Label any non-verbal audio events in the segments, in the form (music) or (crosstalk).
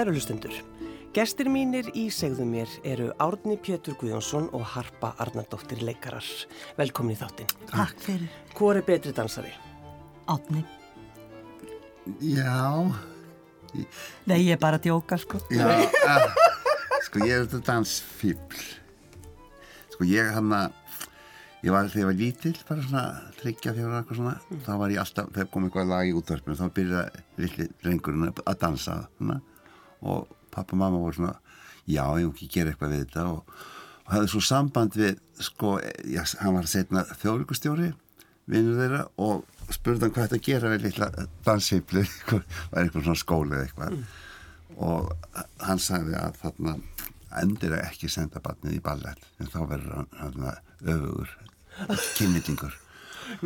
Kæru hlustundur, gestir mínir í segðu mér eru Árni Pétur Guðjónsson og Harpa Arnardóttir leikarar. Velkomin í þáttinn. Takk fyrir. Hvor er betri dansari? Átni. Já, Nei, ég er bara að djóka, sko. já, að, sko ég er þetta dansfíbl. Sko ég hann að, ég var þegar ég var lítill, bara svona tryggja fjóra eitthvað svona, þá var ég alltaf, þegar kom eitthvað lag í útvarpinu, þá byrjaði lilli drengurinn að dansa svona, og pappa og mamma voru svona, já, ég má ekki gera eitthvað við þetta. Og, og hafði svo samband við, sko, já, hann var setna þjóðlíkustjóri, vinnur þeirra og spurði hann hvað þetta gera við litla dansfíbli, (laughs) var eitthvað svona skóli eða eitthvað. Og hann sagði að þarna endur ekki senda barnið í ballett en þá verður hann, hann öfugur kynnitingur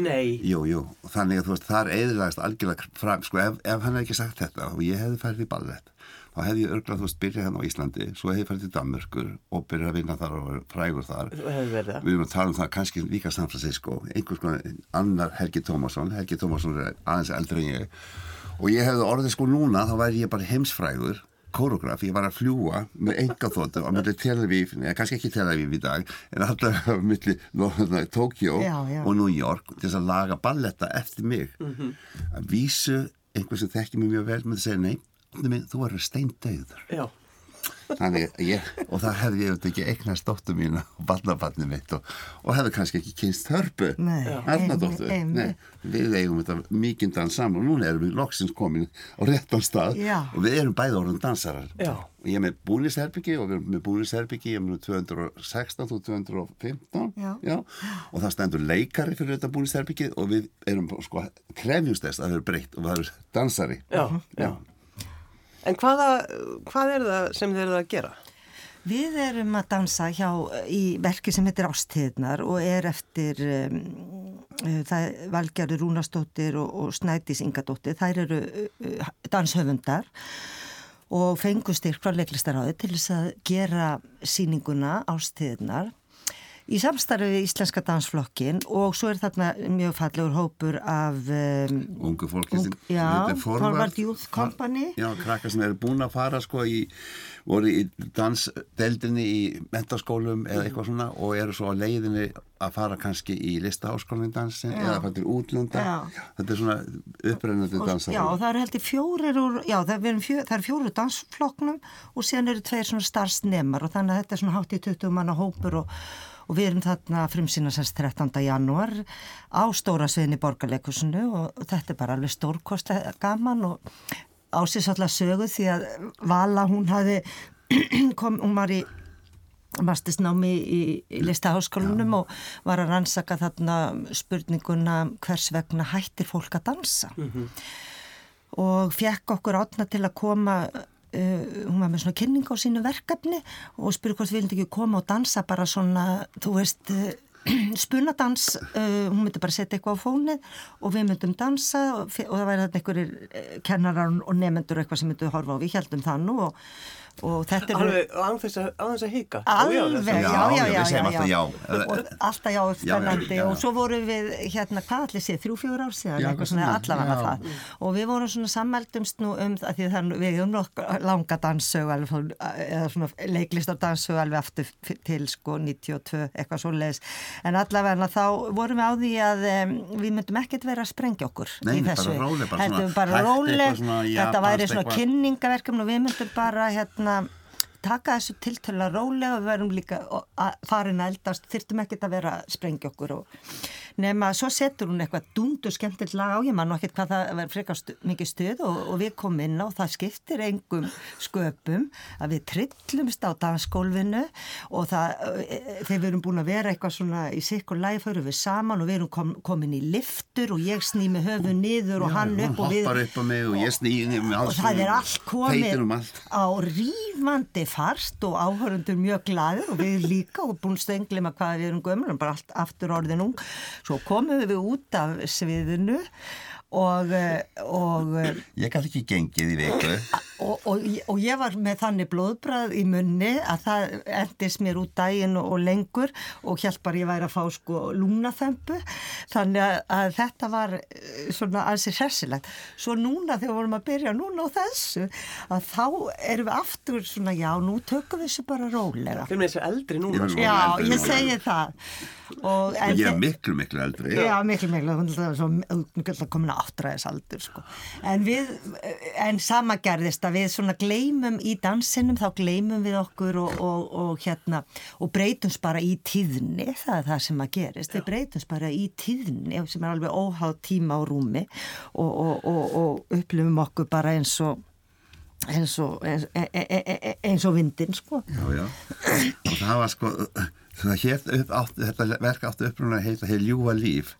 Nei. jú, jú, þannig að þú veist þar eðilegast algjörlega fram, sko ef, ef hann hefði ekki sagt þetta og ég hefði færið í ballett þá hefði ég örglað, þú veist, byrjað hann á Íslandi svo hefði ég færið til Danmörkur og byrjað að vinna þar og verið frægur þar. Við erum að tala um það kannski líka San Francisco einhvers konar annar Helgi Tómasson. Helgi Tómasson er aðeins eldri en ég. Og ég hefði orðið sko núna þá væri ég bara heimsfrægur kórograf, ég var að fljúa með enga þóttu á milli Tel Aviv, neða kannski ekki Tel Aviv í dag en alltaf á milli Tókjó og New York til þess að laga balletta eftir mig. Að vísu einhver sem þekki mig mjög vel með að segja nei, Minn, þú verður steindauður Já. Þannig, ég, og það hefði ég auðvitað ekki eignast dóttu mína og barnabarnið mitt og, og hefði kannski ekki kynst hörpu Nei, við eigum þetta mikinn dans saman og núna erum við loksins komin á réttan stað Já. og við erum bæði orðin dansarar Já. og ég er með búnisherbyggi og við erum með búnisherbyggi ég er með 216 og 215 Já. og það stendur leikari fyrir þetta búnisherbyggi og við erum sko krefjumst þess að það er breytt og það er dansari Já, já. En hvaða, hvað er það sem þið eruð að gera? Við erum að dansa hjá í verki sem heitir Ástíðnar og er eftir um, uh, Valgerður Rúnastóttir og, og Snædís Ingadóttir. Þær eru uh, danshöfundar og fengu styrk frá leiklistaráði til þess að gera síninguna Ástíðnar í samstarfi við Íslenska dansflokkin og svo er þarna mjög fallegur hópur af um, ungu fólki sem Ung- já, Forward. Youth Company. já, krakkar sem eru búin að fara sko í, voru í dansdeldinni í mentaskólum eða eitthvað svona og eru svo á leiðinni að fara kannski í listaháskólinn dansin eða fara til útlunda Já. þetta er svona upprennandi dansar Já, og það eru heldur fjórir úr, já, það eru fjó, það eru fjórir úr dansflokknum og síðan eru tveir svona starfsnemar og þannig að þetta er svona hátt í 20 manna hópur og, og við erum þarna frumsýna sérst 13. janúar á stóra sviðin í borgarleikusinu og, þetta er bara alveg stórkostlega gaman og ásins sögu því að Vala hún hafi (clears throat) kom, hún var í mastisnámi í, í listaháskólanum og var að rannsaka þarna spurninguna hvers vegna hættir fólk að dansa og fekk okkur átna til að koma uh, hún var með svona kynning á sínu verkefni og spurði hvort við vildum ekki koma og dansa bara svona, þú veist (clears throat) uh, spunadans, uh, hún myndi bara setja eitthvað á fónið og við myndum dansa og, og það væri þarna einhverjir kennarar og nefnendur eitthvað sem myndu horfa og við heldum það nú og, og þetta er Alveg á þess að, hika? Alveg, já, já, já, við segjum alltaf já. Og alltaf já, spennandi. já, já. og svo vorum við, hérna, hvað allir sé, þrjú, fjögur ár síðan, eitthvað svona allavega það. Og við vorum svona sammældumst nú um það því þannig við hefum nokkuð langa danssög eða svona leiklistar danssög alveg aftur til sko 92, eitthvað svo leiðis en allavega þá vorum við á því að um, við myndum ekkert vera að sprengja okkur Nei, í bara þessu, róleg, bara bara róleg, eitthvað svona hérna taka þessu tiltöla rólega við verum líka farin að eldast þyrftum ekkert að vera að sprengja okkur og nema svo setur hún eitthvað dundu skemmtilegt lag á ég man og ekkert hvað það verður frekar stu, mikið stuð og, og við komum inn á og það skiptir engum sköpum að við trillumst á dansgólfinu og það e, e, þegar við erum búin að vera eitthvað svona í sikkur læg fyrir við saman og við erum kom, komin í liftur og ég sný með höfu niður og hann upp og við upp og ég snýði og það er allt komið um allt. á rífandi farst og áhörundur mjög glaður og við líka og búin stönglim að hvað við erum gömur bara allt aftur orðin ung svo komum við út af sviðinu og, eh, og eh, ég gæti ekki gengið í viku Og, og, og ég var með þannig blóðbræð í munni að það endist mér út daginn og, og lengur og hjálp bara ég væri að fá sko lúnaþempu þannig að, að þetta var eh, svona ansið hressilegt. Svo núna þegar við vorum að byrja núna á þessu að þá erum við aftur svona já nú tökum við þessu bara rólega. Fyrir með þessu eldri núna. Ég er sko. Já, eldri ég núna. segi það. Ég er miklu, miklu eldri. Já, miklu, miklu, hún er svo komin að áttræðisaldur, sko. En við, en sama gerðist að við svona gleymum í dansinum, þá gleymum við okkur og, og, og hérna, og breytumst bara í tíðni, það er það sem að gerist, við breytumst bara í tíðni sem er alveg óháð tíma og rúmi og, og, og, og upplifum okkur bara eins og, eins og, eins, e, e, e, eins og vindin, sko. Já, já. Og það var sko, upp átt, þetta verk átti upprunlega að heita Heil ljúa líf.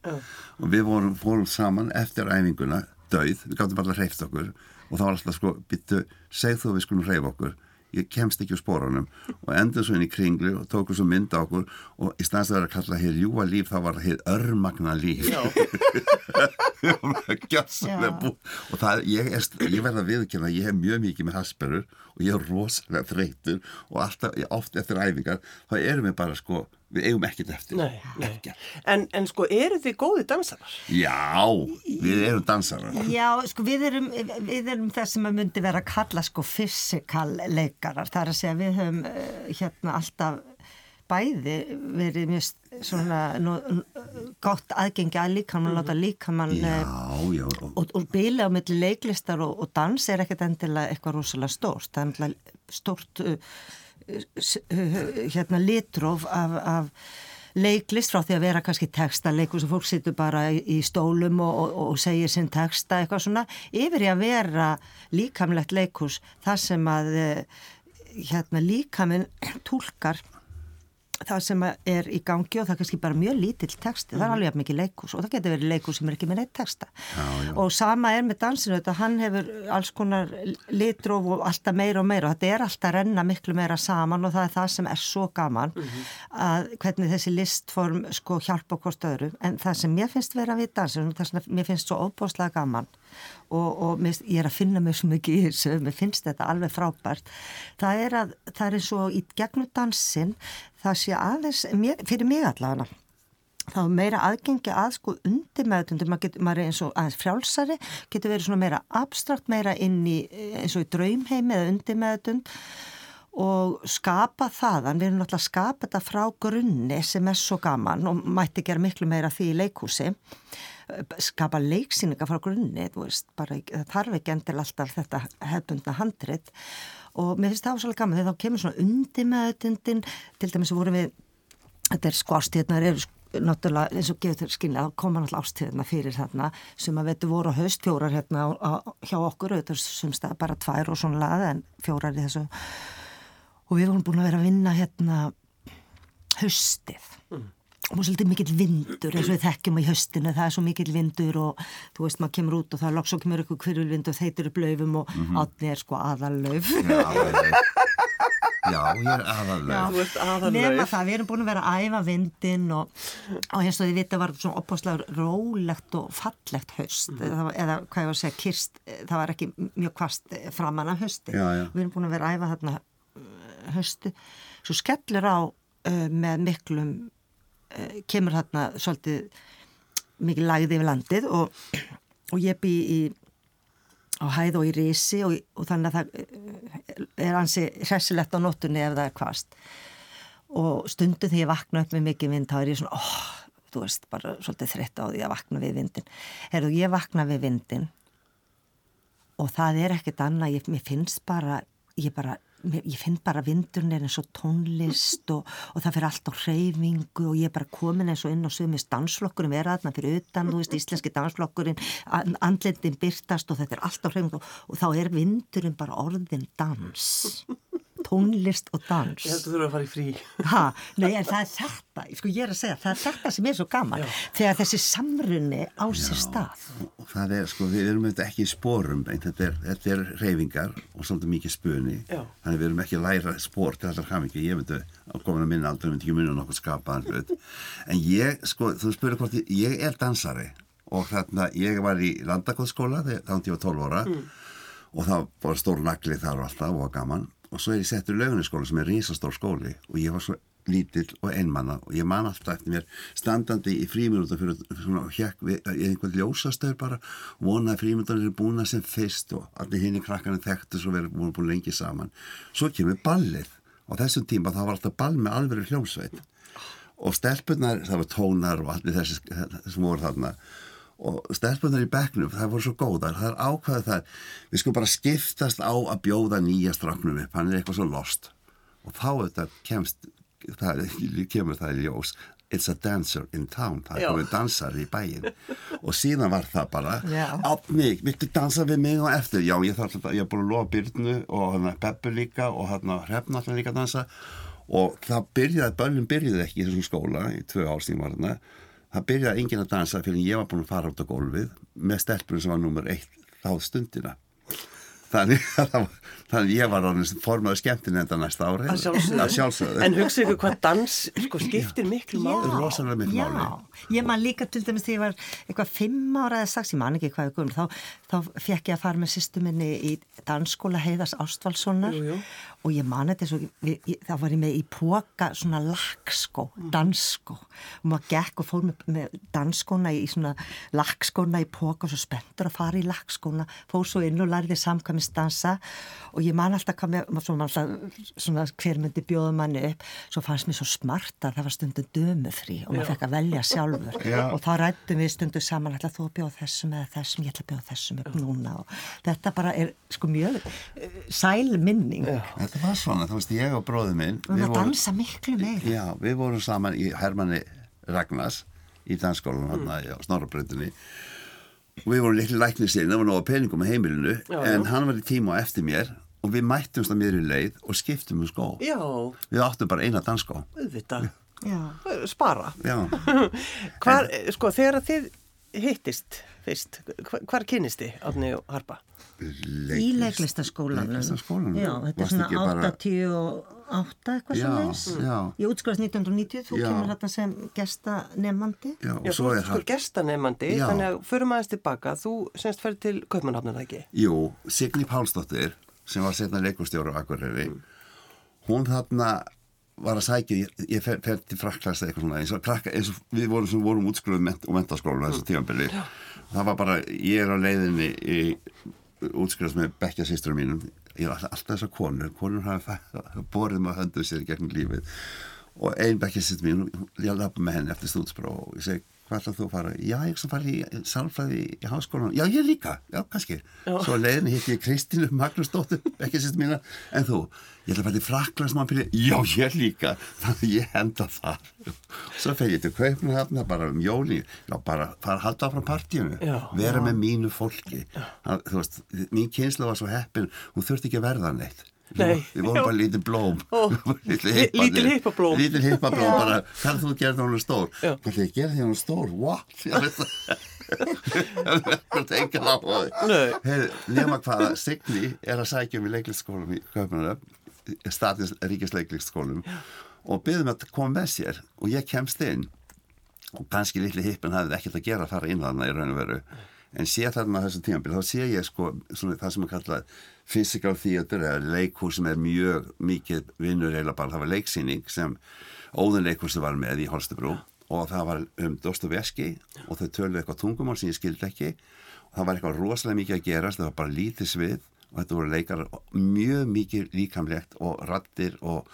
Og við vorum, fórum saman eftir æfinguna, döið, við gáttum bara að hreyft okkur. Og það var alltaf sko, byttu, segð þú að við skulum hreyfa okkur. Ég kemst ekki úr spórunum og endur svo inn í kringlu og tóku svo mynd á okkur og í staðins að vera að kalla hér ljúa líf þá var hér örmagna líf. (laughs) Og það, ég, er, ég verða að viðkynna að ég hef mjög mikið með hasperur og ég er rosalega þreytur og alltaf, oft eftir æfingar þá erum við bara sko, við eigum ekkert eftir Nei, nei. Ekkert. En, en sko, eru þið góði dansarar? Já, við erum dansarar Já, sko við erum, við erum það sem að myndi vera að kalla sko physical leikarar. Það er að segja við höfum uh, hérna alltaf bæði verið mjög svona nú, gott aðgengi að líkamann, láta líkamann Já, já, og, og, bíla á milli leiklistar og, og dans er ekkert endilega eitthvað rosalega stórt. Það er endilega stórt uh, hérna litróf af, af leiklist frá því að vera kannski texta leikur sem fólk situr bara í stólum og, og, og segir sinn texta eitthvað svona. Yfir í að vera líkamlegt leikus þar sem að eh, hérna líkaminn tólkar það sem er í gangi og það er kannski bara mjög lítill texti, það er alveg jafn mikið leikus og það getur verið leikus sem er ekki með neitt texta. Já, já. og sama er með dansinu þetta, hann hefur alls konar litróf og alltaf meira og meira og þetta er alltaf að renna miklu meira saman og það er það sem er svo gaman að hvernig þessi listform sko hjálpa hvort öðru. En það sem mér finnst vera við dansinu, það sem mér finnst svo óbúslega gaman og, og mér, ég er að finna mig svo mikið í þessu, mér finnst þetta alveg frábært. Það er að það er eins og í gegnum dansin það sé aðeins, fyrir mig allavega þá meira aðgengi að sko undir meðutundur, maður, getur- maður er eins og aðeins frjálsari, getur verið svona meira abstrakt, meira inn í eins og í draumheimi eða undir meðutund og skapa þaðan, við erum náttúrulega að skapa þetta frá grunni sem er svo gaman og mætti gera miklu meira því í leikhúsi skapa leiksýninga frá grunni, veist, bara, það þarf ekki endil alltaf þetta hefbundna handrit. Og mér finnst það ásvæðlega gaman þegar þá kemur svona undir meðutundin, til dæmis vorum við þetta er sko ástíðnar eru náttúrulega eins og gefur þér skynlega þá koma náttúrulega ástíðna fyrir þarna. Sem að veitu voru á haust fjórar hérna á, á, hjá okkur auðvitað sumstað bara tvær og svona laga en fjórar í þessu. Og við vorum búin að vera að vinna hérna haustið og svolítið mikill vindur eins og við þekkjum í haustinu, það er svo mikill vindur og þú veist maður kemur út og það loks og kemur ykkur hverjulvind og þeitur upp laufum og mm átni er sko aðallauf. Já, já, ég er aðalauð. Nefna það, við erum búin að vera að æfa vindin og, og eins og þið vita var svona opáslega rólegt og fallegt haust eða, eða hvað ég var að segja, kirst það var ekki mjög kvast framan af hausti. Já, já. við erum búin að vera að æfa þarna uh, hausti, svo skellur á uh, með miklum uh, kemur þarna svolítið mikið lagði yfir landið og, og ég bý í á hæð og í risi og, og þannig að það eh, er hansi hressilegt á nóttunni ef það er kvast og stundu þegar ég vakna upp með mikið vind þá er ég svona, óh, þú veist, bara svolítið þreytt á því að vakna við vindin Herðu, ég vakna við vindin og það er ekkert annað, ég, mér finnst bara ég bara, ég finn bara vindurinn er eins og tónlist og, og það fyrir allt á hreyfingu og ég er bara komin eins og inn og sögumist dansflokkurinn vera þarna fyrir utan, þú veist, íslenski dansflokkurinn an- andlitin byrtast og þetta er allt á hreyfingu og, og þá er vindurinn bara orðin dans tónlist og dans. Ég held að þú þurfa að fara í frí. Ha, nei, en það er þetta, sko ég er að segja, það er þetta sem er svo gaman, þegar þessi samrunni á sér stað. og það er sko, við erum auðvitað ekki í spórum en þetta er, þetta er reyfingar og svolítið mikið spuni. Já. þannig við erum ekki að læra spór til alltaf hafingi ég myndi að koma að minna aldrei myndi ekki minna nokkuð skapaðan hlut. En ég, sko, þú spyrir hvort ég, ég er dansari. Og þarna, ég var í landakóðskóla þannig ég var 12 ára. Og það var stór nagli þar og alltaf og var gaman og svo er ég settur löguniskóla sem er risastór skóli og ég var svo lítill og einmanna og ég man alltaf eftir mér standandi í fríminúta fyrir svona hjekk við einhvern ljósastöður bara vonaði fríminútanir er búna sem fyrst og allir hinn í krakkarinn þekktu svo verið búin, búin lengi saman. Svo kemur ballið. Og þessum tíma það var alltaf ball með alveg hljómsveit. Og stelpunar, það var tónar og allir þessi sem voru þarna og stelpunar í bekknum, það voru svo góðar það er ákvæðið það, við sko bara skiptast á að bjóða nýja strafnum upp hann er eitthvað svo lost. Og þá þetta kemst það kemur það í ljós It's a dancer in town, það er komið dansar í bæin og síðan var það bara átni, viltu dansa við mig og eftir, já ég þarf alltaf, ég er búin að lofa Byrnu og hann er Peppu líka og hann er Hrefn alltaf líka að dansa. Og það byrjaði, börnum byrjaði ekki í þessum skóla í tvö árstíma var þarna það byrjaði enginn að dansa fyrir ég var búin að fara út á gólfið með stelpunum sem var nummer eitt þá stundina. Þannig (laughs) að þannig ég var orðin formaður skemmtin enda næsta ári. Að sjálfsögðu, sjálfsögðu. en hugsa ykkur hvað dans sko, skiptir miklu máli. Rosalega miklu já. máli. Ég man líka til dæmis þegar ég var eitthvað fimm ára eða saks, ég man ekki hvað ykkur þá, þá fekk ég að fara með sýstuminni í dansskóla heiðas Ástvaldssonar og ég man þetta svo þá var ég með í póka svona lakskó, mm. dansskó og maður gekk og fór með, með dansskóna í svona lakskóna í póka og svo spenntur að fara í lakskóna fór svo inn og lærði samkvæmist dansa. Og ég man alltaf hvað með svona, alltaf, svona hver myndi bjóða manni upp. Svo fannst mér svo smart að það var stundum dömufrí og maður fekk að velja sjálfur. Já. og þá rættum við stundum saman alltaf þú bjóð þessum eða þessum, ég ætla að bjóða þessum upp núna. Og þetta bara er sko mjög eh, sæl minning þetta var svona, þú veist, ég og bróðum minn Við vorum að dansa miklu meira. Já, við vorum saman í Hermanni Ragnars í dansskólan hann mm. á Snorrabröndinni og við vorum litli læknisinn, það var náða peningum með heimilinu já, en já. hann var í tíma á eftir mér og við mættumst að mér í leið og skiptum um skó. Já. Við áttum bara eina dansskó. Spara. (laughs) Hvar, sko, þegar þið hittist fyrst, hvar kynist þið átni og harpa? Leikist, í leiklistaskólanum já, þetta er svona 88 eitthvað sem veist ég útskrifast 1990, þú já. kemur hérna sem gestanemandi já, já þú ert sko gestanemandi þannig að fyrir maður tilbaka, þú semst fyrir til Kaupmannhafnir, ekki? Jú, Signi Pálsdóttir sem var setna leikustjóru á Akureyri mm. hún þarna var að sækja, ég, ég fer, fer til frakklast eitthvað svona, eins og, krakka, eins og við vorum vorum útskruðið ment, og mentaskóla þessu mm. tímanbili, það var bara ég er á leiðinni í útskrifast með bekkja sýsturum mínum. Ég er alltaf, þessar konur, konur hafa borðið með hönduð sér gegn lífið. Og ein bekkja sýstur mín ég lappa með henni eftir stúdspró og ég segi hvað ætlað þú að fara? Já, ég sem fari í sálfræði í háskólan. Já, ég líka. Já, kannski. Já. Svo leiðin hitti ég Kristínu Magnúsdóttir, ekki sérst mína, en þú, ég ætla að fara í Fraklandsmannbyrja. Já, ég líka. Þannig ég henda þar. Svo fer ég til Kaupnahafna bara um jóli. Já, bara fara að halda áfram partíinu. Já. Vera með mínu fólki. Það, þú veist, mín kynslu var svo heppin, hún þurfti ekki að verða neitt. Nei, við vorum bara lítið blóm. Lítil hippablóm. lítil hippablóm. Bara, hvað þú gerði hún stór? Hvað þið gerði hún stór, what? (laughs) Ég veit það (laughs) nema hvaða Signi er að sækja um í leiklistaskólum í Kaupanaröf statins ríkisleiklistaskólum og byggðum að koma með sér og ég kemst inn. Og kannski litli hippin hafði ekkert að gera að fara inn þarna í raun og veru en sé þarna þessu tímanbíl þá sé ég sko svona, það sem er kallað physical theater eða leikhús sem er mjög mikið vinnur eða bara það var leiksýning sem óðunleikhúsi var með í Holstebrú og það var um Dostoveski og þau töluði eitthvað tungumál sem ég skildi ekki. Og það var eitthvað rosalega mikið að gerast það var bara lítið svið og þetta voru leikar mjög mikið líkamlegt og rattir og,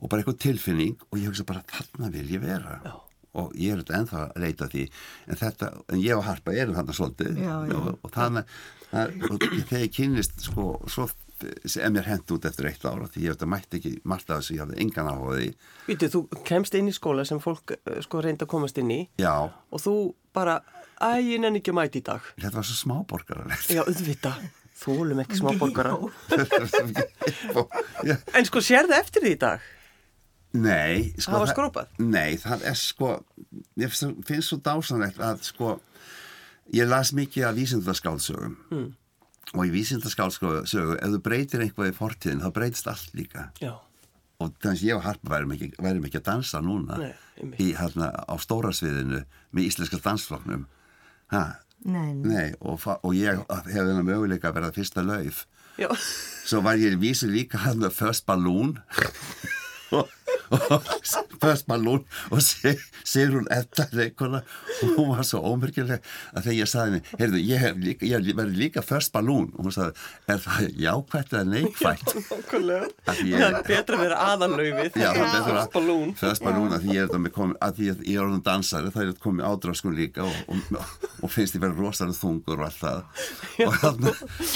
og bara eitthvað tilfinning og ég hugsa bara þarna vil ég vera. Já og ég er þetta ennþá að leita því. En þetta, en ég og Harpa erum þarna svolítið. Já, já. Og, og þannig þegar ég kynist sko, svo er mér hent út eftir eitt ára því ég veit að mætti ekki margt af þessu, ég hafði engan áhugaði Vítu, þú kemst inn í skóla sem fólk eh, sko reynda að komast inn í. Já. og þú bara, æg, ég nenni ekki að mæti í dag. Þetta var svo smáborgaralegt. Já, auðvitað, þú volum ekki smáborgara. (laughs) En sko, sér það eftir því í dag? Nei, sko, það var skrópað? Nei, það er sko ég finnst svo dásanlegt að sko ég las mikið af vísindaskálsögum mm. og í vísindaskálsögu ef þú breytir einhvað í fortíðin þá breytist allt líka Já. og þannig að ég og Harpa værim ekki, værim ekki að dansa núna nei, í, hérna, á stóra sviðinu með íslenska dansfloknum nei, nei, og, og ég hef þennan möguleika að vera fyrsta lauf Já. svo var ég vísu líka hann með First Balloon og, (laughs) First Balloon og Sigrun Edda leikona og hún var svo ómyrkjuleg að þegar ég saði henni, heyrðu, ég, líka, ég verði líka First Balloon og hún saði, er það jákvæmt eða neikvæmt? Að því Það er betra að vera aðanlaufið. Já, það er betra First balloon. First Balloon að því ég er þetta með komin að því að ég er orðin dansari það er þetta komið ádráskun líka og, og, og finnst ég vera rosalega þungur og allt það og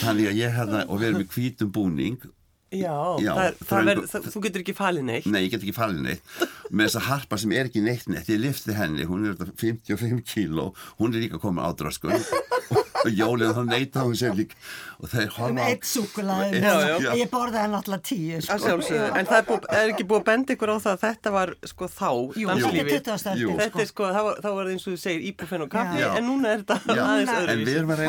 þannig að ég hérna og við erum í hvítum búning Já, Já, það það þröngu- ver, það, þú getur ekki falið neitt. Nei, ég get ekki fallið neitt. Með þessa harpa sem er ekki neitt neitt. Ég lifti henni, hún er þetta 55 kíló. Hún er líka komin ádráskun (laughs) og jólinn þá neyta hún sér líka og þeir Um horfa eitt já. Ég borðaði náttúrulega tíu. Að Sko. en það er, búið, er ekki búið að benda ykkur á það að þetta var sko þá, Jú, danslífið. þetta er 20. Jú. öldin, Þetta er sko, þá var, þá var það eins og þú segir íbúfenn og kaffi, en núna er þetta aðeins en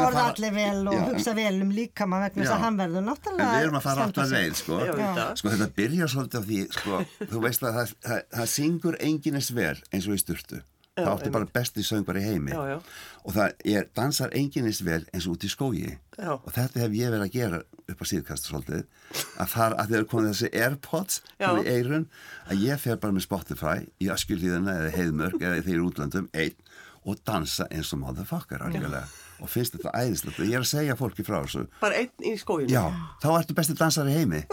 Borða fara allir vel og Já, en- hugsa vel um líkamann vegna þess að hann verður En náttúrulega við erum að fara standa alltaf leið, sko. Þetta. Sko, þetta byrjar svolítið á því, sko, þú veist að það, það, það syngur enginnes vel eins og í sturtu. Það átti bara besti söngvar í heimi. Já, já. Og það er, dansar enginnes vel eins og út í skógi. Já. Og þetta hef ég verið að gera upp á síðkast svolítið. Að þar, að þegar komið þessi Airpods Já. í eirun, að ég fer bara með Spotify í Öskjulíðina eða Heiðmörk eða þeir útlandum, einn, og dansa eins og motherfucker algjörlega. Og finnst þetta æðislegt. Og ég er að segja fólki frá þessu. Bara einn í skóinu. Já, þá ertu besti dansar í heimi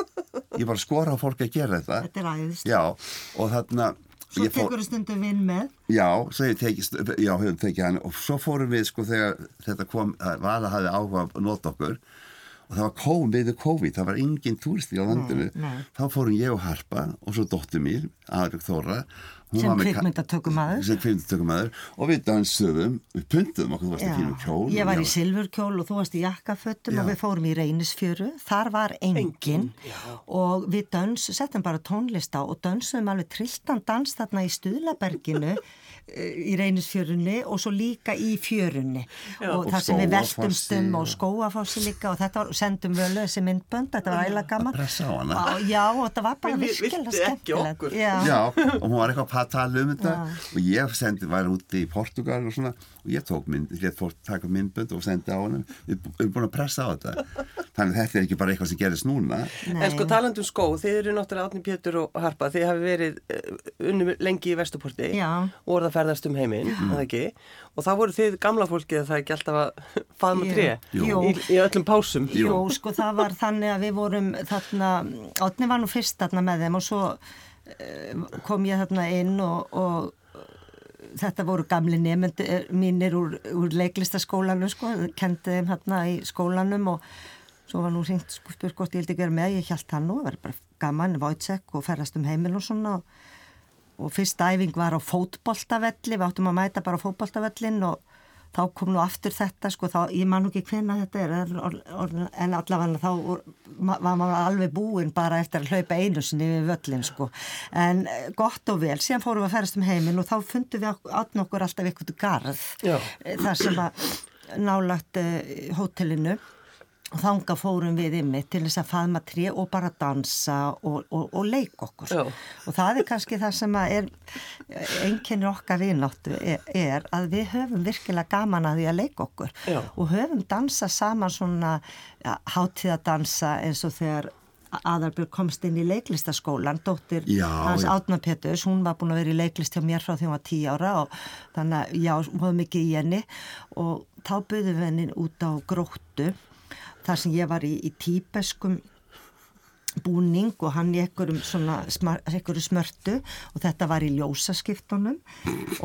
Ég bara skora á fólki að gera þetta Þetta er æðist. Já, og þarna Svo tekur þú stundum vinn með. Já, svo höfum tekið hann og svo fórum við sko þegar þetta kom að Vala hafði áhuga að nota okkur og það var COVID, við COVID, það var engin túristi á landinu, nei. þá fórum ég og Harpa og svo dóttur mín, Aðbjörg Þóra hún Sem kvikmyndatökumaður og við dansuðum, við pundum okkur, þú varst Já. að fínu kjól Ég var í silfurkjól og þú varst í jakkafötum Já. og við fórum í reynisfjöru. Þar var engin og við dans, settum bara tónlist á og dansuðum alveg trilltan dans þarna í Stuðlaberginu (laughs) í reynisfjörunni og svo líka í fjörunni og, Og þar sem við veltumstum og skóafossi líka og þetta var, sendum völu þessi myndbönd, þetta var æla gaman. Já, og þetta var bara virkilega skemmtilegt. okkur? Já. Já, og hún var eitthvað að tala um þetta og ég sendi, var úti í Portugal og svona og ég tók mynd, ég fór taka myndbönd og sendi á hann við við erum búin að pressa á þetta þannig þetta er ekki bara eitthvað sem gerist núna Nei. En sko talandum skó, þið eru náttúrulega Átni Pétur og Harpa, þið hafi verið uh, unnum lengi í Vesturporti Já. og að ferðast um heiminn, mm. það ekki og þá voru þið gamla fólkið að það ekki alltaf að (laughs) faðma Jú. tré Jú. í, í öllum pásum Jú, sko það var þannig að við vorum þarna, Átni var nú fyrst þarna með þeim og svo eh, kom ég þarna inn og, og eh, þetta voru gamli nefndi mínir úr, úr leiklistaskólanum sko, kendi þeim þarna í skólanum og svo var nú hringt sko, spurt hvort ég vildi gera með, ég held það nú, það var bara gaman, Vojtsek og ferðast um heimil og svona og, og fyrsta æfing var á fótboltavelli, við áttum að mæta bara á fótboltavellin og þá kom nú aftur þetta sko, þá, ég man nú ekki hvena þetta er, en allavega þá var maður alveg búinn bara eftir að hlaupa einu sinni við völlin sko, en eh, gott og vel, síðan fórum við að ferast um heiminn og þá fundum við átn okkur alltaf eitthvað garð, Já. eh, þar sem að nálagt uh, hótelinu og þanga fórum við ymmið til þess að faðma tré og bara dansa og, og, og leik okkur Já. og það er kannski það sem að er einkenni okkar vinnáttu er, er að við höfum virkilega gaman að því að leika okkur Já. og höfum dansa saman svona ja, hátíðadansa eins og þegar Aðarbjörg komst inn í leiklistaskólan, dóttir Já, hans. Átna Peturs, hún var búin að vera í leiklist hjá mér frá því hún var tíu ára og þannig að já, hún var mikið í henni og þá buðum við henni út á gróttu þar sem ég var í, í tíbeskum búning og hann í einhverjum svona smar, einhverju smörtu og þetta var í ljósaskiptunum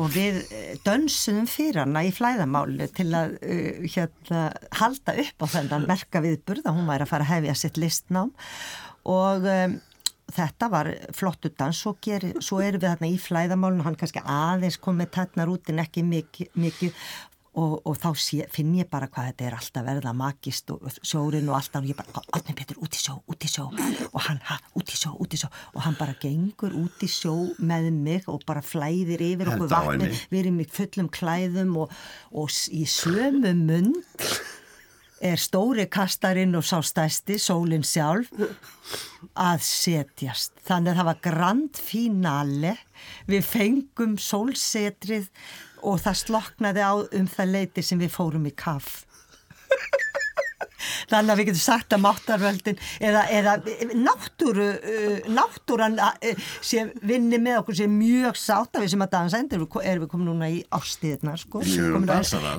og við eh, dönsuðum fyrir hana í flæðamáli til að uh, hérna, halda upp á þennan merka viðburð að hún væri að fara að hefja sitt listnám og um, þetta var flottu dans svo, svo erum við þarna í flæðamálinu hann kannski aðeins komið tætnar út en ekki mikið, mikið Og, og þá sé, finn ég bara hvað þetta er alltaf verða magist og sjórin og alltaf og ég bara, Átni Petur, út í sjó, út í sjó. Og hann, ha, út í sjó, út í sjó. Og hann bara gengur út í sjó með mig og bara flæðir yfir okkur vatni, við erum í fullum klæðum og, og í sömu mund er stóri kastarinn og sá stæsti, sólinn sjálf að setjast. Þannig að það var grand finale, við fengum sólsetrið og það sloknaði á um það leiti sem við fórum í kaff. þannig að við getum sagt að máttarvöldin eða, eða náttúru uh, náttúran uh, sem vinni með okkur sem mjög sátt að við sem að dansa endur erum við komin núna í ástíðna sko,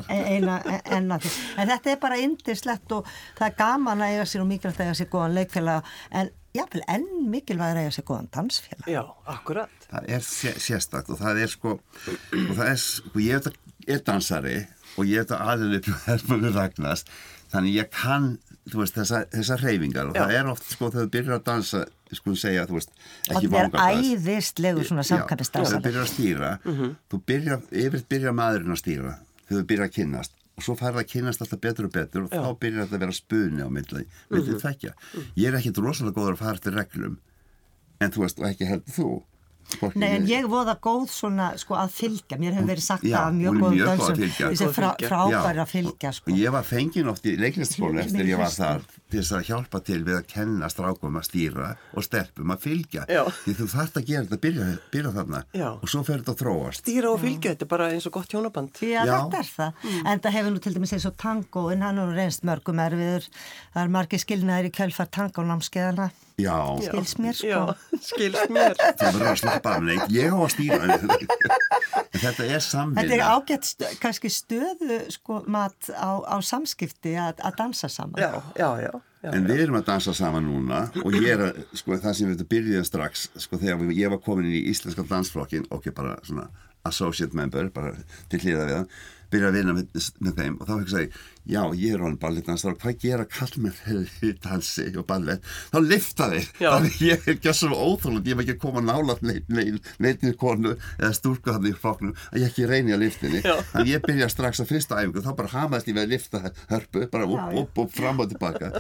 en, en, en þetta er bara indislegt og það er gaman að eiga sér og mikilvægt að eiga sér góðan leikfélag en jáfnvel enn mikilvægt að eiga sér góðan dansfélag. Já, akkurat. Það er sérstakt og það er sko og það er sko, ég er dansari og ég er þetta aðeins Hermann Ragnars þannig ég kann veist, þessa, þessa reyfingar og Já. það er oft sko þegar þú byrjar að dansa sko segja þú veist ekki vanga og það er æðislegu svona samkvæmstans þegar þú byrjar að stýra mm -hmm. þú byrjar, yfir byrjar maðurinn að stýra þegar þú byrjar að kynnast og svo fær það að kynast alltaf betur og betur og Já. þá byrjar þetta að vera spunni á myndið mm -hmm. ég er ekki rosalega góður að fara til reglum en þú veist og ekki heldur þú Nei en ég. voða góð svona sko að fylgja, mér hefur verið sagt já, að mjög góð dansum, þessi frá, frábæri að fylgja sko. Ég var fengin oft í leiklistskólu (laughs) eftir ég var þar til þess að hjálpa til við að kenna strákum að stýra og stelpum að fylgja já. því þú þarfst að gera þetta, byrja, byrja þarna já. og svo fer þetta að þróast. Stýra og fylgja, þetta er bara eins og gott hjónaband. Já, þetta er það, mm. en það hefur nú til dæmis eins og tango en hann er reynst mörgum erfiður, það er margir skilnaðir í kjölfar tangonámskeðana Já. Skils mér sko. (laughs) Já, skils mér. Það verður að slappa af neitt. Ég á að stýra. (laughs) þetta er samvinna. Þetta er ágætt stu, kannski stöðu sko mat á, á samskipti að, að dansa saman. Já, já, já. Já, en við erum að dansa saman núna og ég er að, sko það sem við byrjuðum strax sko þegar ég var komin í Íslenska dansflokkin ok, bara svona associate member bara til hlýða við hann byrja að vinna með, með þeim og þá hefði ég segið, já ég er alveg ballettdansar og hvað gera kall með þeir í dansi og ballett, þá lifta þeir þannig ég er ekki svo óþólund ég er ekki að koma nála neitnir konu eða stúrku hann í floknum að ég ekki reyni að liftinni, þannig ég byrja strax að fyrsta æfingu, þá bara hamaðist ég við að lifta hörpu, bara upp, upp, upp, fram og tilbaka.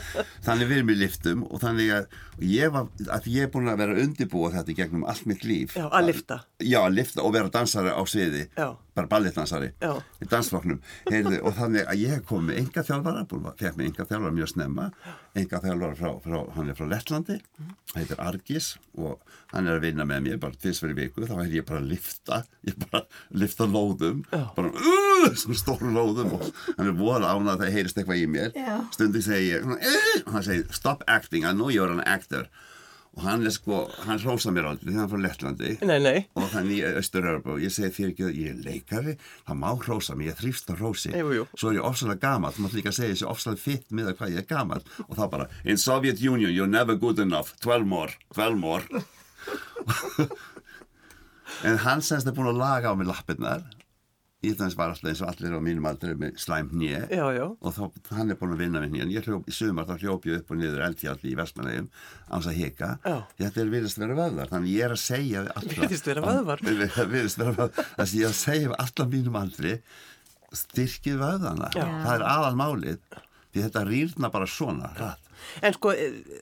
Þannig við erum í liftum og þannig að ég, var, að ég er búin að vera undibúa þetta gegnum allt mitt líf. Já, að lifta Já, að lifta Já. bara ballettdansari í dansflokknum. Heyrðu, og þannig að ég kom með enga þjálfara fekk með enga þjálfara mjög snemma. Enga þjálfara frá, frá, hann er frá Lettlandi hann heitir Argis og hann er að vinna með mér bara tviðsverði viku. Þá er ég bara að lifta ég bara lifta lóðum bara uh, svona stóru lóðum. Og hann er voða ánað að það heyrist eitthvað í mér. Stundi segi ég og hann segi stop acting, I know you're an actor og hann er sko, hann rósa mér aldrei þegar hann frá Lettlandi. Nei, nei. og þannig í Östurörbu og ég segi þér ekki að ég er leikari það má rósa mér, ég þrýfst að rósi jú, jú. svo er ég ofsalega gamal þú mátt líka segja þessi ofsalega fitt með að hvað ég er gamal og þá bara, in Soviet Union you're never good enough. 12 more, 12 more. (laughs) En hann semst er búin að laga á mig lappirnar Íðans var alltaf eins og allir á mínum aldrei með slæm nýja og þá, hann er búin að vinna með nýjan. Ég hljóp í sumar þá hljóp ég upp og niður eldfjalli í Vestmanægum ánsa að hika. Þetta er viðist vera vöðvar. Þannig ég er að segja Viðist vera vöðvar? Viðist vera vöðvar. Þannig ég er að segja alltaf mínum aldrei styrkið vöðvana. Það er aðal málið. Því þetta rýrna bara svona rætt. En sko,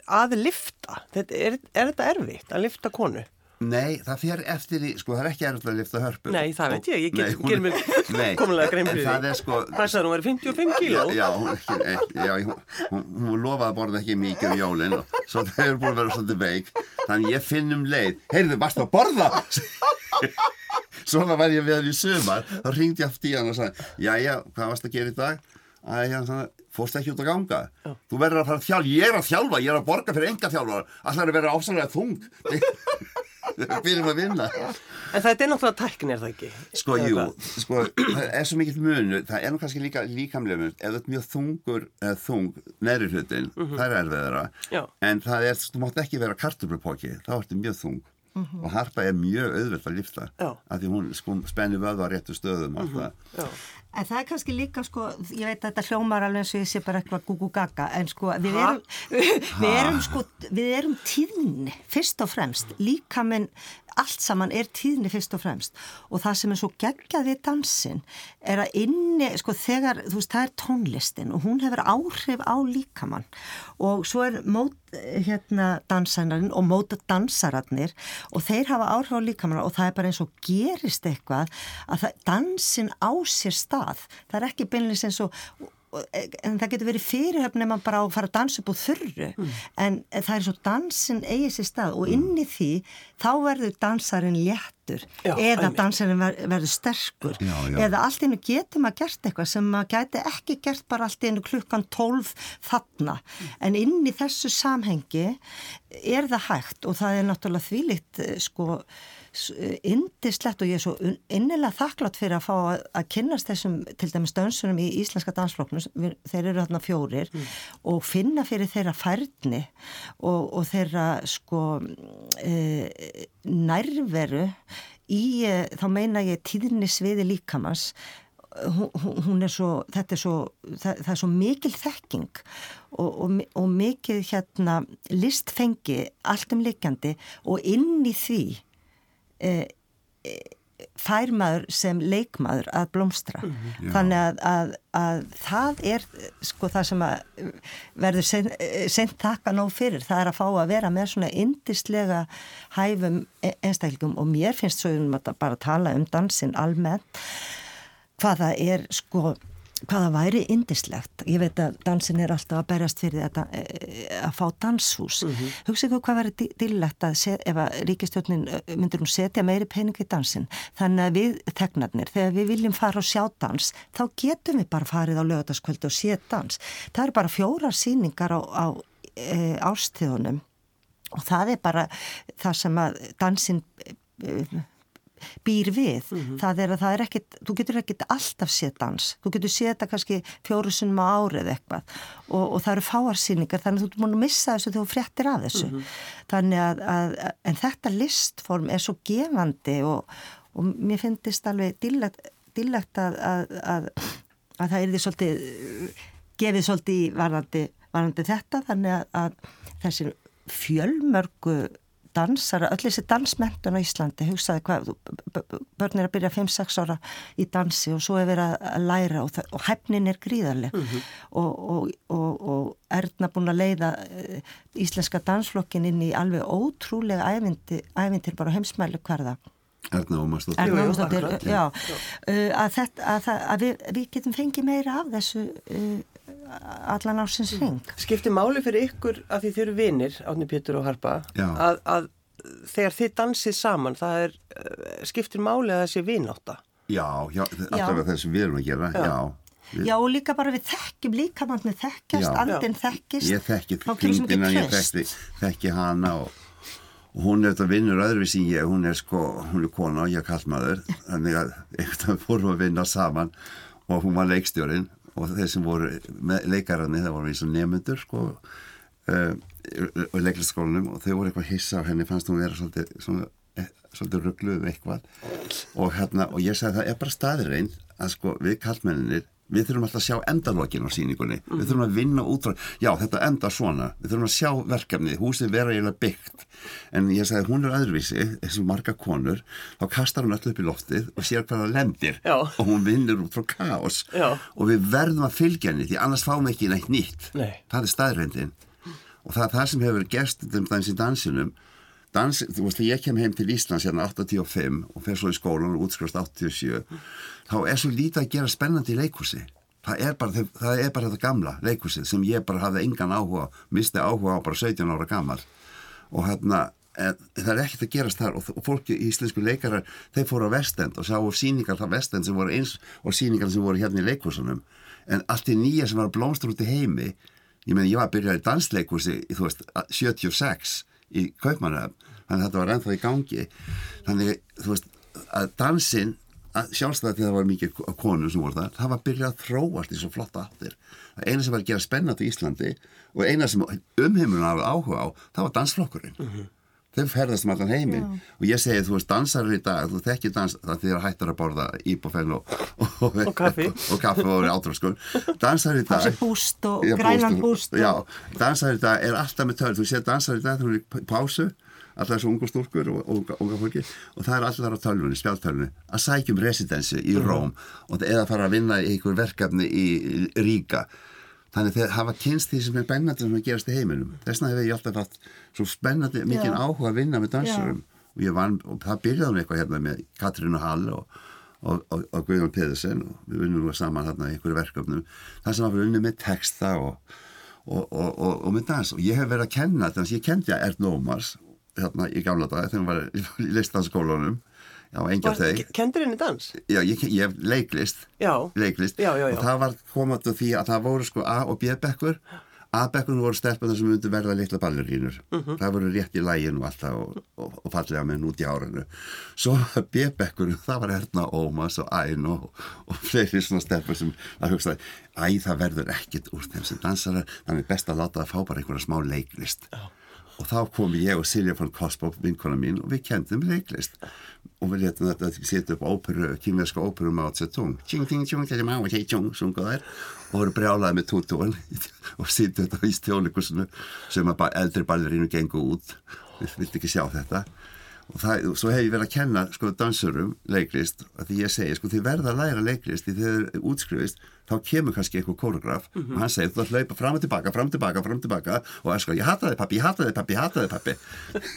að lifta, er, er þetta erfitt að lifta konu? Nei, það fer eftir í, sko það er ekki erfitt að lifta hörpu Nei, það veit ég, ég ger, ger mér (laughs) komulega grein fyrir því sko, Hvað sagður hún verið 55 kíló? Já, hún, ekki, já hún, hún, hún lofaði að borða ekki mikið um jólinn og svo það (laughs) hefur búin að vera svolítið veik Þannig ég finn um leið, heyrðu, varst að borða? (laughs) Svona var ég við hann í sumar, þá ringdi ég aftur í hann og sagði Jæja, hvað varst að gera í dag? Æja, fórst ekki út að ganga Já. þú verður að fara að þjálfa, ég er að þjálfa ég er að borga fyrir enga þjálfa alltaf er að vera ásæðilega þung byrjum að vinna. En þetta er náttúrulega tækni, er það ekki? Sko, jú, sko, það er svo mikill munu það er nú kannski líka líkamlega mun ef þetta er mjög þungur, eða þung neðri hlutin, mm -hmm. það er erfiðara. En það er, þú mátt ekki vera kartublupóki þá er þetta mjög þung. Mm -hmm. og harpa er mjög auðvelt að lifta af því hún sko, spenni vöðu á réttu stöðum mm -hmm. En það er kannski líka sko, ég veit að þetta hljómar alveg eins og ég sé bara eitthvað gugu gaga en sko við erum, við erum sko, við erum tíðni fyrst og fremst, líka minn allt saman er tíðni fyrst og fremst. Og það sem er svo geggjað við dansin er að inni, sko þegar, þú veist, það er tónlistin og hún hefur áhrif á líkamann. Og svo er mót, hérna, dansænarinn og móta dansararnir og þeir hafa áhrif á líkamann og það er bara eins og gerist eitthvað að það, dansin á sér stað, það er ekki beinlega eins og en það getur verið fyrirhöfn ef maður bara á að fara að dansa upp á þurru mm. en það er svo dansin eigi sér stað og inn í því þá verður dansarin létt léttur Já, eða einmitt. dansarinn ver, verður sterkur Já, já. eða allt einu getur maður gert eitthvað sem maður gæti ekki gert bara allt einu klukkan 12 þarna en inn í þessu samhengi er það hægt og það er náttúrulega þvílitt eh, sko indislegt og ég er svo innilega þakklátt fyrir að fá að, að kynnast þessum til dæmis dönsunum í íslenska dansflokknum við- þeir eru þarna fjórir og finna fyrir þeirra færni og, og þeirra sko e, nærveru í, e, þá meina ég tíðinni sviði líkamans. Hún, hún- er svo, þetta er svo, það, það er svo mikil þekking og, og, og mikil hérna listfengi allt um líkjandi og inn í því fær maður sem leikmaður að blómstra. Þannig að, að, að það er sko það sem að verður sent taka nóg fyrir. Það er að fá að vera með svona indislega hæfum e- einstaklingum og mér finnst svo um að bara tala um dansin almennt hvaða er sko hvaða væri indislegt ég veit að dansin er alltaf að berjast fyrir þetta eh, að fá danshús. Mm -hmm. hugsa ykkur hvað væri dillegt að set, ef að ríkistjórnin myndir hún setja meiri pening í dansin þannig að við tegnarnir, þegar við viljum fara og sjá dans, þá getum við bara farið á lögataskvöldu og sé dans. Það eru bara fjórar síningar á, á e, ástíðunum og það er bara það sem að dansin e, býr við, það er að það er ekkit þú getur ekkit alltaf séð dans. Þú getur séð þetta kannski fjóru sinnum á árið eitthvað. Og, og það eru fáarsýningar þannig að þú múin að missa þessu þegar þú fréttir af þessu. Þannig að, að, en þetta listform er svo gefandi og, og mér finnst alveg dillegt að, að, að að það er því svolítið gefið svolítið í varðandi, varðandi þetta. Þannig að, þessir fjölmörgu dansara, öll þessi dansmentun á Íslandi, hugsaði hvað börn er að byrja 5-6 ára í dansi og svo er verið að læra og, það, og hefnin er gríðarleg. Mm -hmm. og, og, og Erna búin að leiða uh, íslenska dansflokkin inn í alveg ótrúlega ævindir, ævindir bara heimsmælu hverða Erna Ómarsdóttir. Erna Ómarsdóttir, já. Uh, að, þetta, að, að við, við getum fengið meira af þessu uh, allan ásins ring Skipti máli fyrir ykkur að því þið eru vinir Átni Pétur og Harpa að, að þegar þið dansið saman það er, skiptir máli að það sé vináta Já, já, alltaf það sem við erum að gera já, já. Við... Já og líka bara við þekkjum líka mann þekkjast, andin þekkist. Ég þekki þingdina, ég þekki, þekki hana og, og hún er þetta vinnur öðruvísi ég, hún er sko, hún er kona og ég er kallmaður þannig að (laughs) eitthvað fórum að vinna saman og hún var leikstjórin og þeir sem voru leikararni það voru eins og nefnundur sko uh, og leiklistaskólanum og þau voru eitthvað hissa á henni fannst hún vera svolítið, svona, svolítið ruggluð eitthvað. Og hérna og ég sagði það er bara staðirrein að sko við kallmenninir við þurfum alltaf að sjá endalókin á síningunni mm við þurfum að vinna út frá, já þetta enda svona. Við þurfum að sjá verkefnið, húsið vera eiginlega byggt. En ég sagði hún er öðruvísi þessu marga konur, þá kastar hún öll upp í loftið og sér hvað það lendir. Já. og hún vinnur út frá kaos. Já. og við verðum að fylgja henni því annars fáum við ekki neitt nýtt. Nei. það er staðrendin og það er það sem hefur gerst um í dansinum dans, þú veist, þegar ég kem heim til Íslands hérna 85 og fer svo í skólan og útskrifast 87 þá er svo lítið að gera spennandi í leikursi það er bara, það er bara þetta gamla leikursi sem ég bara hafði engan áhuga misti áhuga á bara 17 ára gammal og hérna það er ekkert að gerast þar. Og, og fólki í íslensku leikarar þeir fóru á vestend og sá síningar það vestend sem voru eins og síningar sem voru hérna í leikursunum en allt í nýja sem var blómstur út í heimi ég meina ég var að byrja í dansleikursi í þú veist 76 í Kaupmannöfn þannig að þetta var ennþá í gangi. Þannig þú veist að dansinn sjálfstæði því það var mikið konur sem voru það, það var að byrja að þróast í svo flotta. Það eina sem var að gera spennat í Íslandi og eina sem umheimurinn hafði áhuga á, það var dansflokkurinn. Mm -hmm. Þau ferðast um allan heiminn Já. og ég segi þú veist dansarir í dag, þú þekkir dans það þegar hættar að borða íbúfenn og, og, (laughs) og kaffi og og átrafskun dansarir í dag Þessi búst og grænan búst Já, dansarir í dag er alltaf með törn, þú sé dansarir í dag þú er í pásu allar þessu ungu stúrkur og unga fólki og það er allar á tölvunni, spjáltölvunni að sækjum residensi í Róm og eða fara að vinna í einhver verkefni í Ríka þannig þegar hafa kynst því sem er spennandi sem að gerast í heiminum. Þess vegna hefur ég alltaf haft svo spennandi mikinn áhuga að vinna með dansurum. Og, van, og það byrjaði með eitthvað hérna með Katrínu Hall og, og, og Guðjón Pedersen og við vinnum saman þarna í einhverju verkefnum. Það sem var vinnið með texta og með dans. Og ég hef verið að kenna þannig að ég kendi að Erd Nómars hérna í gamla dag þegar hann var í (laughs) listanskólanum Já, enga þau. Kendur henni dans? Já, ég, hef leiklist. Leiklist. Já, já. Og það var komað til því að það voru sko A og B bekkur. A-bekkunum voru stelpunar sem myndu verða litla ballerínur. Mhm. -huh. Það voru rétt í læginu alltaf og, og, og fallega með út í árinu. Svo B-bekkunum, það var Erna Ómas og Æn og, og fleiri svona stelpur sem að hugsa æ, það verður ekkit úr þeim sem dansara, þannig best að láta það fá bara einhverja smá leiklist. Já. Og þá kom ég og Silja von Kosbov, vinkona mín, og við kendum leiklist. Og við letum þetta að setja upp óperu, kynverska óperu sunga þær. Og voru brjálaði með tútúan (laughs) og sýttu þetta í stjólikusinu sem að eldri ballerínu gengu út. Við vildi ekki sjá þetta. Og það, svo hef ég verið að kenna sko dansurum leiklist að því ég segi sko þið verða að læra leiklist því þið eru útskrifist þá kemur kannski eitthvað kórograf mm -hmm. og hann segir þú ætti að hlaupa fram og tilbaka, fram og tilbaka, fram og tilbaka. Og er sko ég hata þið pappi, ég hata þið pappi, ég hata þið pappi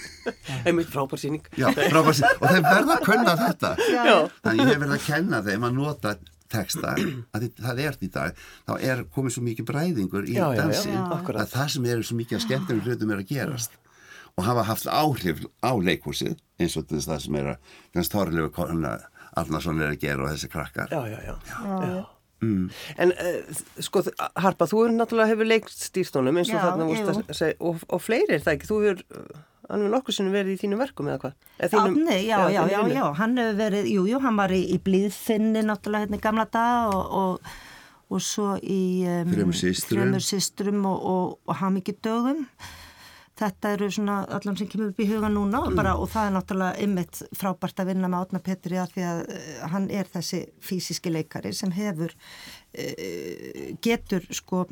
(laughs) einmitt Já, frábærsýning og þeim verða að kunna þetta. Já. þannig ég hef verið að kenna þeim að nota texta, að það er í dag þá er komið svo mikið bræðingur í Já, já, já, dansin akkurat. að það sem eru svo mikið að skemmtunum hlutum er að gerast og hafa haft áhrif á leikhúsið eins og þess það sem er að kannski Þorlegu Arnarsson er að gera og þessi krakkar Já, já, já, já. Mm. En uh, sko Harpa, þú er náttúrulega hefur leikst stýrstónum eins og Já, þarna vorst að segja og, og fleiri er það ekki, þú hefur uh, alveg nokkur sinni verið í þínum verkum eða hvað? Eða þínum, Átni, já, já, já, þínum já, hann hefur verið, jú, jú, hann var í, í blíðfinni náttúrulega hérna í gamla dag og, og, og svo í um, Þremur systrum. þremur systrum og, og, og hamingju dögum. Þetta eru svona allan sem kemur upp í huga núna og, bara, og það er náttúrulega ymmit frábært að vinna með Átna Petri að því að uh, hann er þessi fysiski leikari sem hefur, uh, getur sko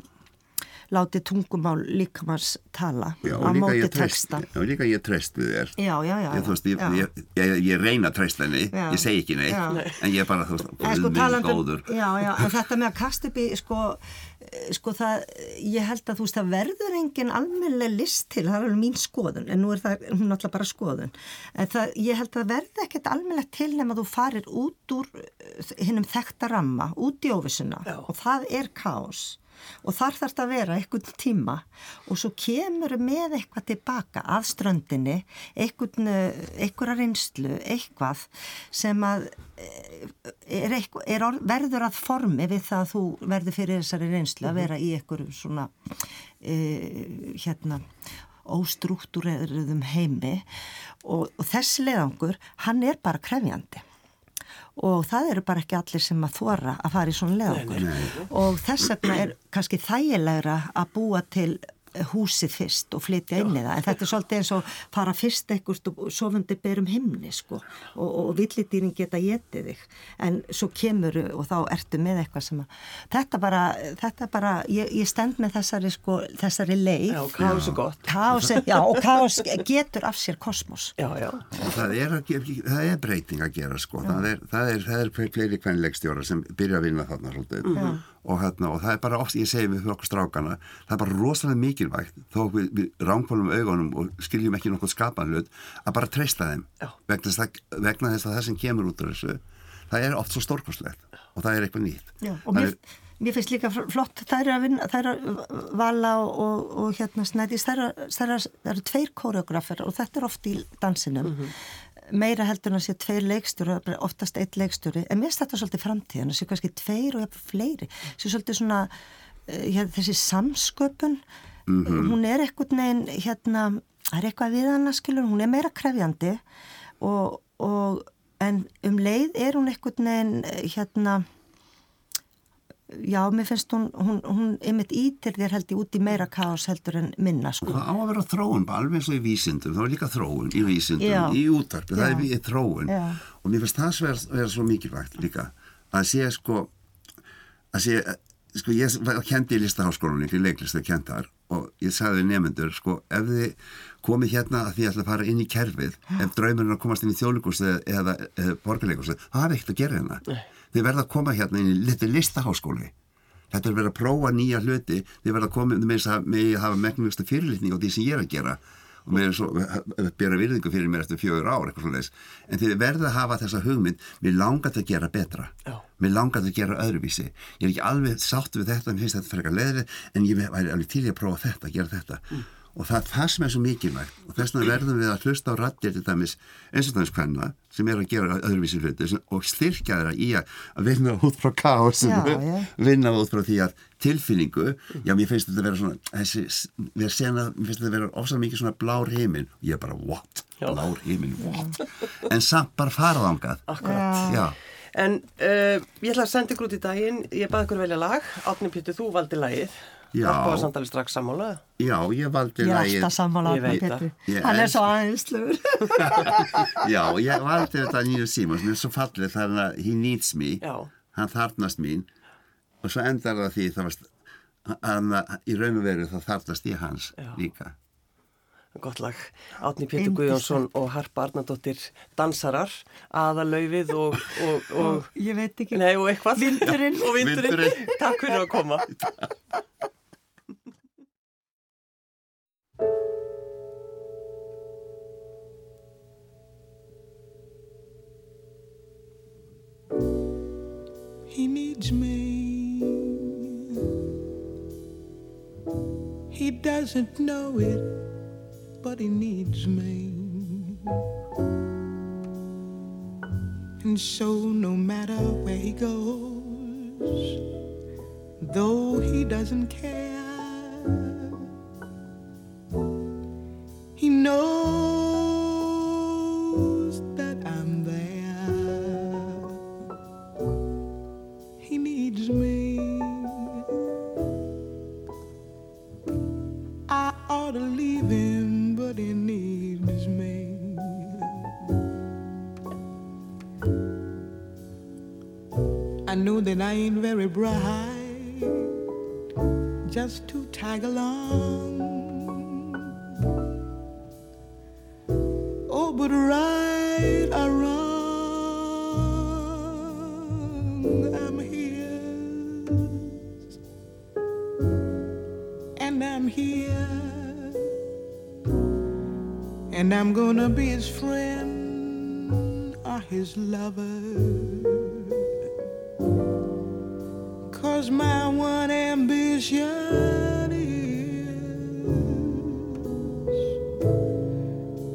látið tungumál líkamans tala Já, á móti texta. já, líka ég treyst við þér Já, já, já. ég, veist, ég, já. ég, ég, ég reyna að treysta henni ég segi ekki neitt, Já. en ég bara þú veist, sko minn um- góður Já, já, en þetta með að kasta upp í sko, eh, sko það, ég held að þú veist það verður engin almennileg list til, það er alveg mín skoðun en nú er það, hún er alltaf bara skoðun en það, ég held að það verður ekkert almennilegt til nema þú farir út úr hinnum þekta ramma, út í óvissuna Já. og það er kaos og þar þarf þetta að vera einhvern tíma. Og svo kemur með eitthvað tilbaka að ströndinni einhvern, einhverja reynslu eitthvað sem að eh, er eitthvað, er, orð- verður að formi við það að þú verður fyrir þessari reynslu að vera í einhverjum svona e, hérna óstruktúreðurum heimi. Og, og þessi leiðangur, hann er bara krefjandi og það eru bara ekki allir sem að þóra að fara í svona leðangur og þess vegna er kannski þægilegra að búa til húsið fyrst og flytja inn í það. En þetta er svolítið eins og fara fyrst ekkert og sofundi berum himni sko. Og, og villidýrin geta getið þig. En svo kemur og þá ertu með eitthvað sem að þetta bara, þetta bara ég, ég stend með þessari sko þessari leið. Já, kaos er gott. Kaos er, já, og kaos getur af sér kosmos. Já, já. það er, það er breyting að gera sko. það, er, það, er, það er fleiri kvenleikstjóra sem byrja að vinna þarna svolítið og, hérna, og það er bara oft, ég segi við fyrir okkur strákana það er bara rosalega mikilvægt þó við, við ránkólum augunum og skiljum ekki nokkuð skapan hlut að bara treysta þeim. Vegna þess, að, vegna þess að það sem kemur út úr þessu það er oft svo stórkostlegt og það er eitthvað nýtt. Já, og mér, mér finnst líka flott það eru að vinna, það eru að vala og, og, og hérna snædís, það eru, það eru, það eru tveir koreografir og þetta er oft í dansinum meira heldur en að sé tveir leikstjóri oftast eitt leikstjóri, en mér þetta svolítið framtíðan, að sé kannski tveir og jafnvel fleiri. Sé svolítið svona uh, hérna, þessi samsköpun hún er eitthvað neginn hérna, það er eitthvað við hana skilur, hún er meira krefjandi og, og en um leið er hún eitthvað neginn hérna já, mér finnst hún, hún, hún einmitt ítir þér held ég út í meira kaos heldur en minna sko. Það á að vera þróun, alveg eins og í vísindum, það er líka þróun í vísindum, Já. í útarpi, það Já. er við þróun Já. og mér finnst það vera, vera svo mikilvægt líka að sé sko, að sé, sko ég kendi í listaháskólanum, í leiklist að kendar og ég sagði nefnendur, sko, ef þið komið hérna að því ætla að fara inn í kerfið, ef draumurinn að komast inn í þjóðleikus eða, eða, eða borgarleikus, það hafi ekkert að gera hérna. Þið verða að koma hérna inn í litur listaháskóli. Þetta er verið að prófa nýja hluti, þið verða að koma með þess að með að hafa megnumstu fyrirlitning á því sem ég er að gera. Og með svo bera virðingu fyrir mér eftir fjögur ár eitthvað svona en þið verða að hafa þessa hugmynd mér langar þetta að gera betra. Já. mér langar þetta að gera öðruvísi. Ég er ekki alveg sátt við þetta, þetta frekar leðri en ég væri alveg til í að prófa þetta, gera þetta og það er það sem er svo mikilvægt og þess vegna verðum við að hlusta á rættir til dæmis eins og dæmis hvenna sem er að gera öðruvísi hluti og styrkja þeirra í að vinna út frá káosinu vinna út frá því að tilfinningu já mér finnst þetta að vera svona þessi, mér, sena, mér finnst þetta að vera ofsað mikið svona blár heiminn og ég er bara what, já. blár heiminn, what? En samt bara faraðangað Akkurat. Já. En uh, ég ætla að senda ykkur út í daginn. Ég baði ykkur velja lag. Átni Pítur, þú valdi lagið Það samtalið strax sammála? Já, ég valdi það. Hann er svo aðeinslur. (laughs) Já, ég valdi þetta Nínu Simons Mér er svo fallið þannig að he needs me. Já. Hann þarnast mín. Og svo endar það því það varst, hann, Í raun og veru þá þarnast ég hans Já. líka. Gott lag, Átni Pétur Guðjónsson og Harpa Arnardóttir dansarar, aðalaufið og, og, og, ég veit ekki, nei, og eitthvað. Vindurinn. Og vindurinn. vindurinn. Takk fyrir að koma. (laughs) He needs me He doesn't know it but he needs me. And so, no matter where he goes, though he doesn't care, gonna be his friend or his lover. Cause my one ambition is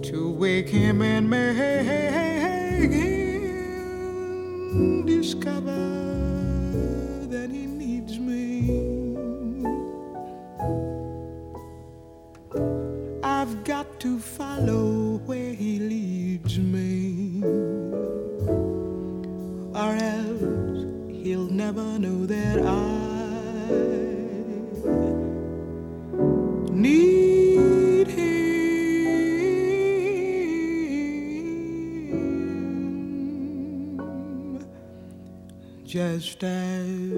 to wake him and make him discover just as